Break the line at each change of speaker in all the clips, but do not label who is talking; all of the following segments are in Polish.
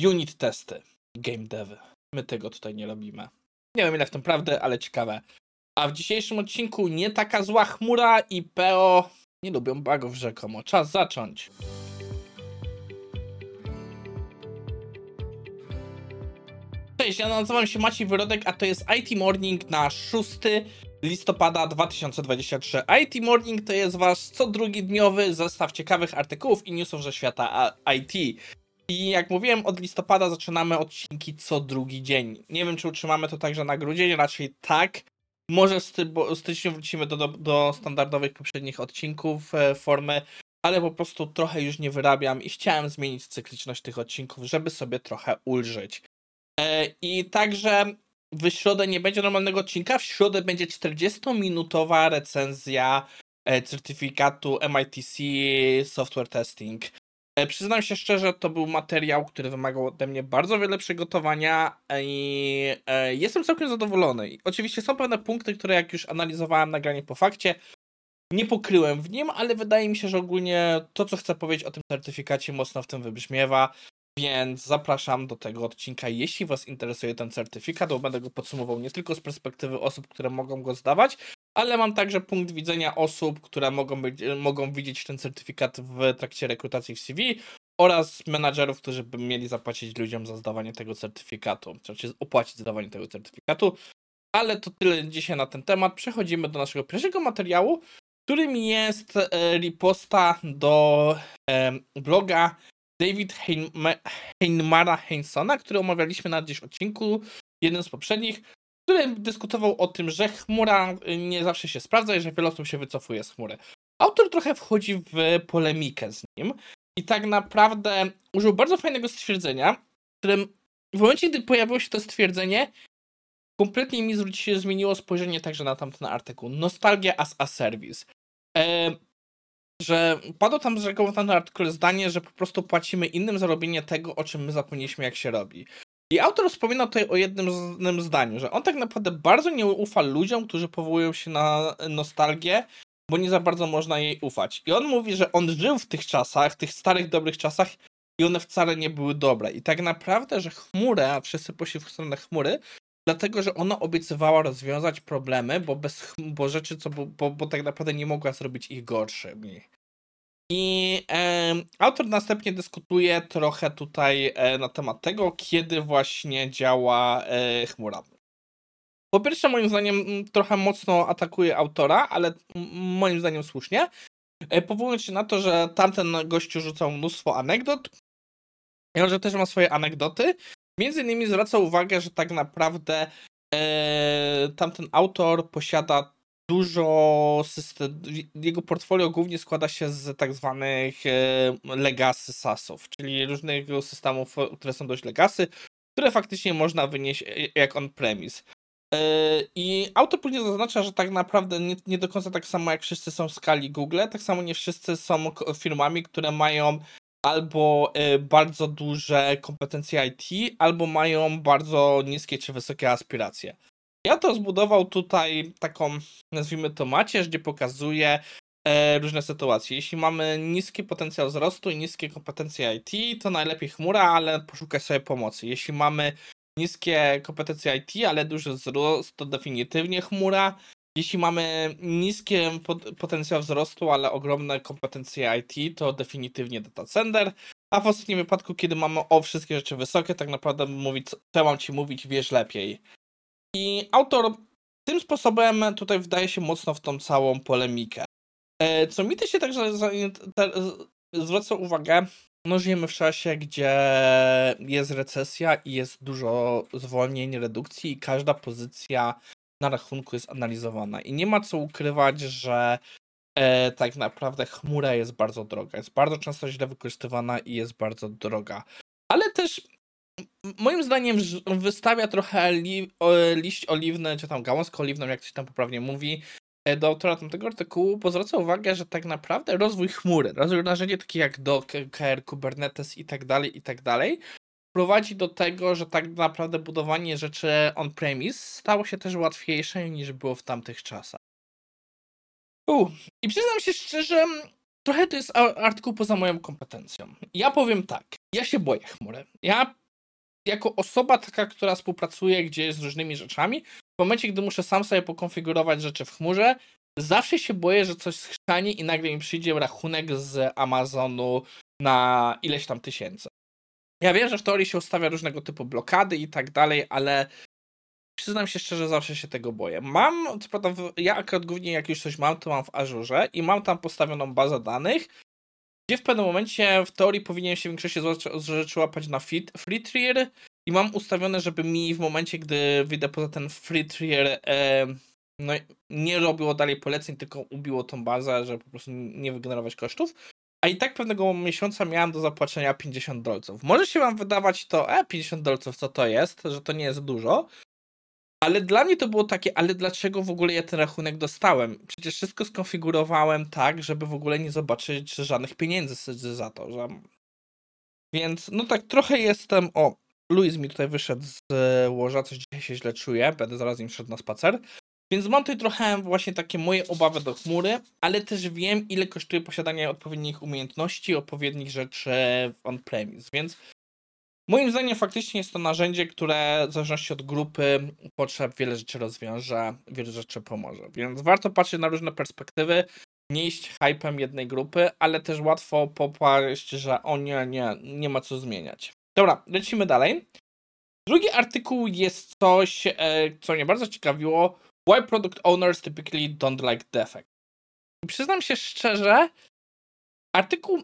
unit testy, game devy. My tego tutaj nie robimy. Nie wiem ile w tym prawdy, ale ciekawe. A w dzisiejszym odcinku nie taka zła chmura i PO nie lubią bugów rzekomo. Czas zacząć. Cześć, ja nazywam się Maciej Wyrodek, a to jest IT Morning na 6 listopada 2023. IT Morning to jest wasz co drugi dniowy zestaw ciekawych artykułów i newsów ze świata IT. I jak mówiłem, od listopada zaczynamy odcinki co drugi dzień. Nie wiem, czy utrzymamy to także na grudzień, raczej tak. Może w styczniu wrócimy do, do, do standardowych poprzednich odcinków e, formy, ale po prostu trochę już nie wyrabiam i chciałem zmienić cykliczność tych odcinków, żeby sobie trochę ulżyć. E, I także w środę nie będzie normalnego odcinka, w środę będzie 40-minutowa recenzja e, certyfikatu MITC Software Testing. E, przyznam się szczerze, to był materiał, który wymagał ode mnie bardzo wiele przygotowania i e, jestem całkiem zadowolony. Oczywiście są pewne punkty, które jak już analizowałem nagranie po fakcie, nie pokryłem w nim, ale wydaje mi się, że ogólnie to, co chcę powiedzieć o tym certyfikacie, mocno w tym wybrzmiewa. Więc zapraszam do tego odcinka, jeśli Was interesuje ten certyfikat, bo będę go podsumował nie tylko z perspektywy osób, które mogą go zdawać, ale mam także punkt widzenia osób, które mogą, być, mogą widzieć ten certyfikat w trakcie rekrutacji w CV oraz menadżerów, którzy by mieli zapłacić ludziom za zdawanie tego certyfikatu, znaczy opłacić zdawanie tego certyfikatu. Ale to tyle dzisiaj na ten temat. Przechodzimy do naszego pierwszego materiału, którym jest e, riposta do bloga David Heinmara Heinsona, który omawialiśmy na gdzieś odcinku, jeden z poprzednich, który dyskutował o tym, że chmura nie zawsze się sprawdza i że wiele osób się wycofuje z chmury. Autor trochę wchodzi w polemikę z nim i tak naprawdę użył bardzo fajnego stwierdzenia, w którym w momencie, gdy pojawiło się to stwierdzenie, kompletnie mi się zmieniło spojrzenie także na tamten artykuł. Nostalgia as a service. Że padło tam z na artykuł zdanie, że po prostu płacimy innym za robienie tego, o czym my zapomnieliśmy, jak się robi. I autor wspomina tutaj o jednym zdaniu, że on tak naprawdę bardzo nie ufa ludziom, którzy powołują się na nostalgię, bo nie za bardzo można jej ufać. I on mówi, że on żył w tych czasach, tych starych, dobrych czasach i one wcale nie były dobre. I tak naprawdę, że chmurę, a wszyscy poszli w stronę chmury, dlatego, że ona obiecywała rozwiązać problemy, bo bez bo rzeczy, co, bo, bo tak naprawdę nie mogła zrobić ich gorszymi. I e, autor następnie dyskutuje trochę tutaj e, na temat tego, kiedy właśnie działa e, chmura. Po pierwsze, moim zdaniem, trochę mocno atakuje autora, ale moim zdaniem słusznie. E, powołując się na to, że tamten gościu rzucał mnóstwo anegdot, i on, też ma swoje anegdoty. Między innymi zwraca uwagę, że tak naprawdę e, tamten autor posiada dużo system, jego portfolio głównie składa się z tak zwanych e, legacy SaaSów, czyli różnych systemów, które są dość legacy, które faktycznie można wynieść e, jak on-premise. E, I autor później zaznacza, że tak naprawdę nie, nie, do końca tak samo jak wszyscy są w skali Google, tak samo nie wszyscy są firmami, które mają albo bardzo duże kompetencje IT, albo mają bardzo niskie czy wysokie aspiracje. Ja to zbudował tutaj taką, nazwijmy to macierz, gdzie pokazuje e, różne sytuacje. Jeśli mamy niski potencjał wzrostu i niskie kompetencje IT, to najlepiej chmura, ale poszukaj sobie pomocy. Jeśli mamy niskie kompetencje IT, ale duży wzrost, to definitywnie chmura. Jeśli mamy niskie potencjał wzrostu, ale ogromne kompetencje IT, to definitywnie data center. A w ostatnim wypadku, kiedy mamy o wszystkie rzeczy wysokie, tak naprawdę mówić, co mam ci mówić, wiesz lepiej. I autor tym sposobem tutaj wdaje się mocno w tą całą polemikę. E, co mi też się także zwraca uwagę, no żyjemy w czasie, gdzie jest recesja i jest dużo zwolnień, redukcji i każda pozycja na rachunku jest analizowana. I nie ma co ukrywać, że e, tak naprawdę chmura jest bardzo droga. Jest bardzo często źle wykorzystywana i jest bardzo droga. Ale też moim zdaniem wystawia trochę li, liść oliwny, czy tam gałązkę oliwną, jak się tam poprawnie mówi, e, do autora tamtego artykułu, bo zwraca uwagę, że tak naprawdę rozwój chmury, rozwój narzędzi takich jak Docker, Kubernetes i tak dalej, i tak dalej, prowadzi do tego, że tak naprawdę budowanie rzeczy on-premise stało się też łatwiejsze niż było w tamtych czasach. U, I przyznam się szczerze, trochę to jest artykuł poza moją kompetencją. Ja powiem tak, ja się boję chmury. Ja jako osoba taka, która współpracuje gdzieś z różnymi rzeczami, w momencie, gdy muszę sam sobie pokonfigurować rzeczy w chmurze, zawsze się boję, że coś schrzani i nagle mi przyjdzie rachunek z Amazonu na ileś tam tysięcy. Ja wiem, że w teorii się ustawia różnego typu blokady i tak dalej, ale przyznam się szczerze, zawsze się tego boję. Mam, co prawda, ja akurat głównie jak już coś mam, to mam w Azure i mam tam postawioną bazę danych, gdzie w pewnym momencie w teorii powinien się w większości rzeczy łapać na free tier i mam ustawione, żeby mi w momencie, gdy wyjdę poza ten free tier, e, no, nie robiło dalej poleceń, tylko ubiło tą bazę, żeby po prostu nie wygenerować kosztów. A i tak pewnego miesiąca miałem do zapłacenia 50 dolców. Może się wam wydawać to, e, 50 dolców, co to jest, że to nie jest dużo, ale dla mnie to było takie, ale dlaczego w ogóle ja ten rachunek dostałem? Przecież wszystko skonfigurowałem tak, żeby w ogóle nie zobaczyć żadnych pieniędzy za to, że... Więc no tak trochę jestem, o, Luis mi tutaj wyszedł z łoża, coś dzisiaj się źle czuję, będę zaraz im szedł na spacer. Więc mam tutaj trochę właśnie takie moje obawy do chmury, ale też wiem, ile kosztuje posiadanie odpowiednich umiejętności, odpowiednich rzeczy on-premise, więc moim zdaniem faktycznie jest to narzędzie, które w zależności od grupy potrzeb wiele rzeczy rozwiąże, wiele rzeczy pomoże. Więc warto patrzeć na różne perspektywy, nie iść hypem jednej grupy, ale też łatwo popaść, że o nie, nie, nie ma co zmieniać. Dobra, lecimy dalej. Drugi artykuł jest coś, e, co mnie bardzo ciekawiło. Why product owners typically don't like defect. Przyznam się szczerze, artykuł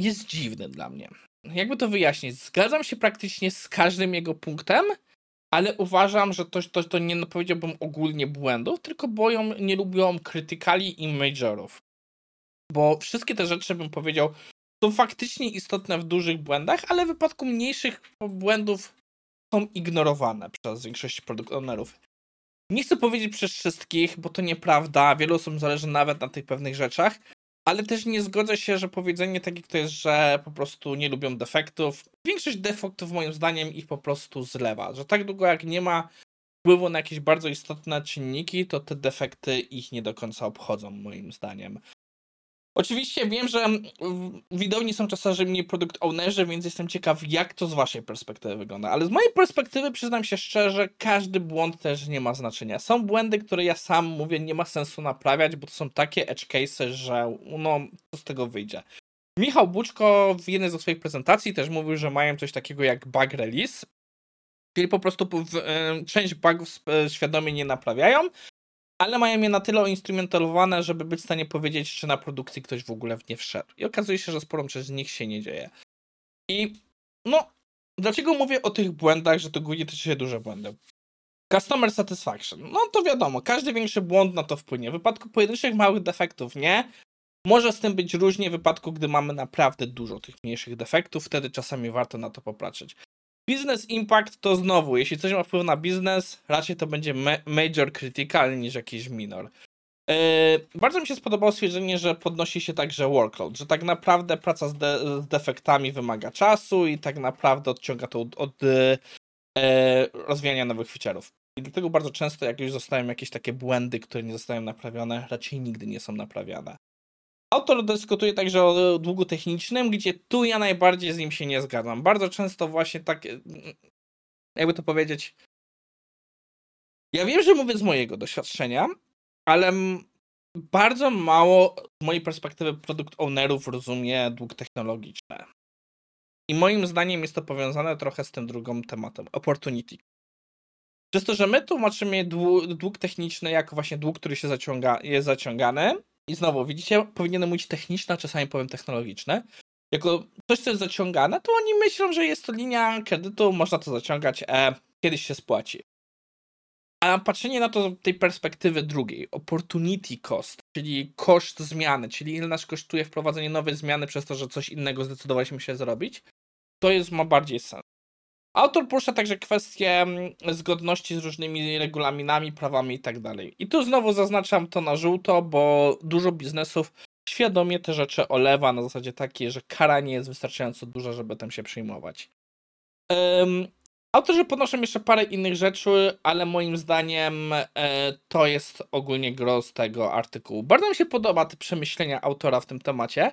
jest dziwny dla mnie. Jakby to wyjaśnić? Zgadzam się praktycznie z każdym jego punktem, ale uważam, że to, to, to nie powiedziałbym ogólnie błędów, tylko boją, nie lubią krytykali i majorów. Bo wszystkie te rzeczy, bym powiedział, są faktycznie istotne w dużych błędach, ale w wypadku mniejszych błędów są ignorowane przez większość ownerów. Nie chcę powiedzieć przez wszystkich, bo to nieprawda, wielu osobom zależy nawet na tych pewnych rzeczach, ale też nie zgodzę się, że powiedzenie takie to jest, że po prostu nie lubią defektów. Większość defektów moim zdaniem ich po prostu zlewa, że tak długo jak nie ma wpływu na jakieś bardzo istotne czynniki, to te defekty ich nie do końca obchodzą moim zdaniem. Oczywiście wiem, że widowni są czasami produkt ownerzy, więc jestem ciekaw, jak to z waszej perspektywy wygląda. Ale z mojej perspektywy, przyznam się szczerze, każdy błąd też nie ma znaczenia. Są błędy, które ja sam mówię, nie ma sensu naprawiać, bo to są takie edge cases, że no, co z tego wyjdzie. Michał Buczko w jednej ze swoich prezentacji też mówił, że mają coś takiego jak bug release, czyli po prostu część bugów świadomie nie naprawiają, ale mają je na tyle instrumentalowane, żeby być w stanie powiedzieć, czy na produkcji ktoś w ogóle w nie wszedł. I okazuje się, że sporą część z nich się nie dzieje. I no, dlaczego mówię o tych błędach, że to głównie tyczy się duże błędy? Customer satisfaction. No to wiadomo, każdy większy błąd na to wpłynie. W wypadku pojedynczych małych defektów nie. Może z tym być różnie w wypadku, gdy mamy naprawdę dużo tych mniejszych defektów, wtedy czasami warto na to popatrzeć. Business impact to znowu, jeśli coś ma wpływ na biznes, raczej to będzie major critical niż jakiś minor. Yy, bardzo mi się spodobało stwierdzenie, że podnosi się także workload, że tak naprawdę praca z, de z defektami wymaga czasu i tak naprawdę odciąga to od, od yy, rozwijania nowych feature'ów. I dlatego bardzo często, jak już zostają jakieś takie błędy, które nie zostają naprawione, raczej nigdy nie są naprawiane. Autor dyskutuje także o długu technicznym, gdzie tu ja najbardziej z nim się nie zgadzam. Bardzo często właśnie tak, jakby to powiedzieć, ja wiem, że mówię z mojego doświadczenia, ale bardzo mało z mojej perspektywy produkt ownerów rozumie dług technologiczny. I moim zdaniem jest to powiązane trochę z tym drugim tematem, opportunity. Przez to, że my tłumaczymy dług techniczny jako właśnie dług, który się zaciąga, jest zaciągany, i znowu, widzicie, powinienem mówić techniczne, czasami powiem technologiczne. Jako coś, co jest zaciągane, to oni myślą, że jest to linia kredytu, można to zaciągać, e, kiedyś się spłaci. A patrzenie na to z tej perspektywy drugiej, opportunity cost, czyli koszt zmiany, czyli ile nas kosztuje wprowadzenie nowej zmiany przez to, że coś innego zdecydowaliśmy się zrobić, to jest ma bardziej sens. Autor porusza także kwestie mm, zgodności z różnymi regulaminami, prawami i tak. I tu znowu zaznaczam to na żółto, bo dużo biznesów świadomie te rzeczy olewa na zasadzie takiej, że kara nie jest wystarczająco duża, żeby tym się przyjmować. Um, autorzy podnoszą jeszcze parę innych rzeczy, ale moim zdaniem e, to jest ogólnie gros tego artykułu. Bardzo mi się podoba te przemyślenia autora w tym temacie,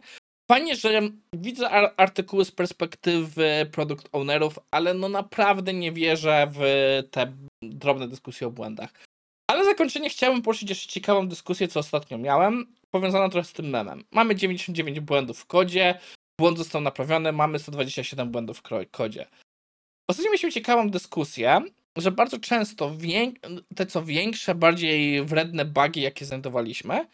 Fajnie, że widzę ar- artykuły z perspektywy produkt ownerów, ale no naprawdę nie wierzę w te drobne dyskusje o błędach. Ale na zakończenie chciałbym poruszyć jeszcze ciekawą dyskusję, co ostatnio miałem, powiązaną trochę z tym memem. Mamy 99 błędów w kodzie, błąd został naprawiony, mamy 127 błędów w kodzie. Ostatnio mieliśmy ciekawą dyskusję, że bardzo często te co większe, bardziej wredne bugi, jakie znajdowaliśmy,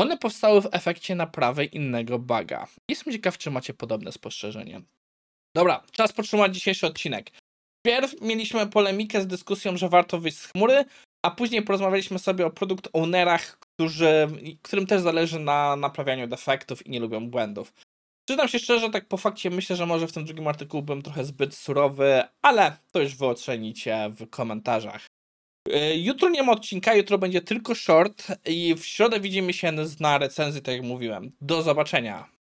one powstały w efekcie naprawy innego buga. Jestem ciekaw, czy macie podobne spostrzeżenie. Dobra, czas podtrzymać dzisiejszy odcinek. Pierw mieliśmy polemikę z dyskusją, że warto wyjść z chmury, a później porozmawialiśmy sobie o produkt ownerach, którzy, którym też zależy na naprawianiu defektów i nie lubią błędów. Przyznam się szczerze, tak po fakcie myślę, że może w tym drugim artykułu byłem trochę zbyt surowy, ale to już wy ocenicie w komentarzach. Yy, Jutro nie ma odcinka, jutro będzie tylko short i w środę widzimy się na recenzji, tak jak mówiłem. Do zobaczenia.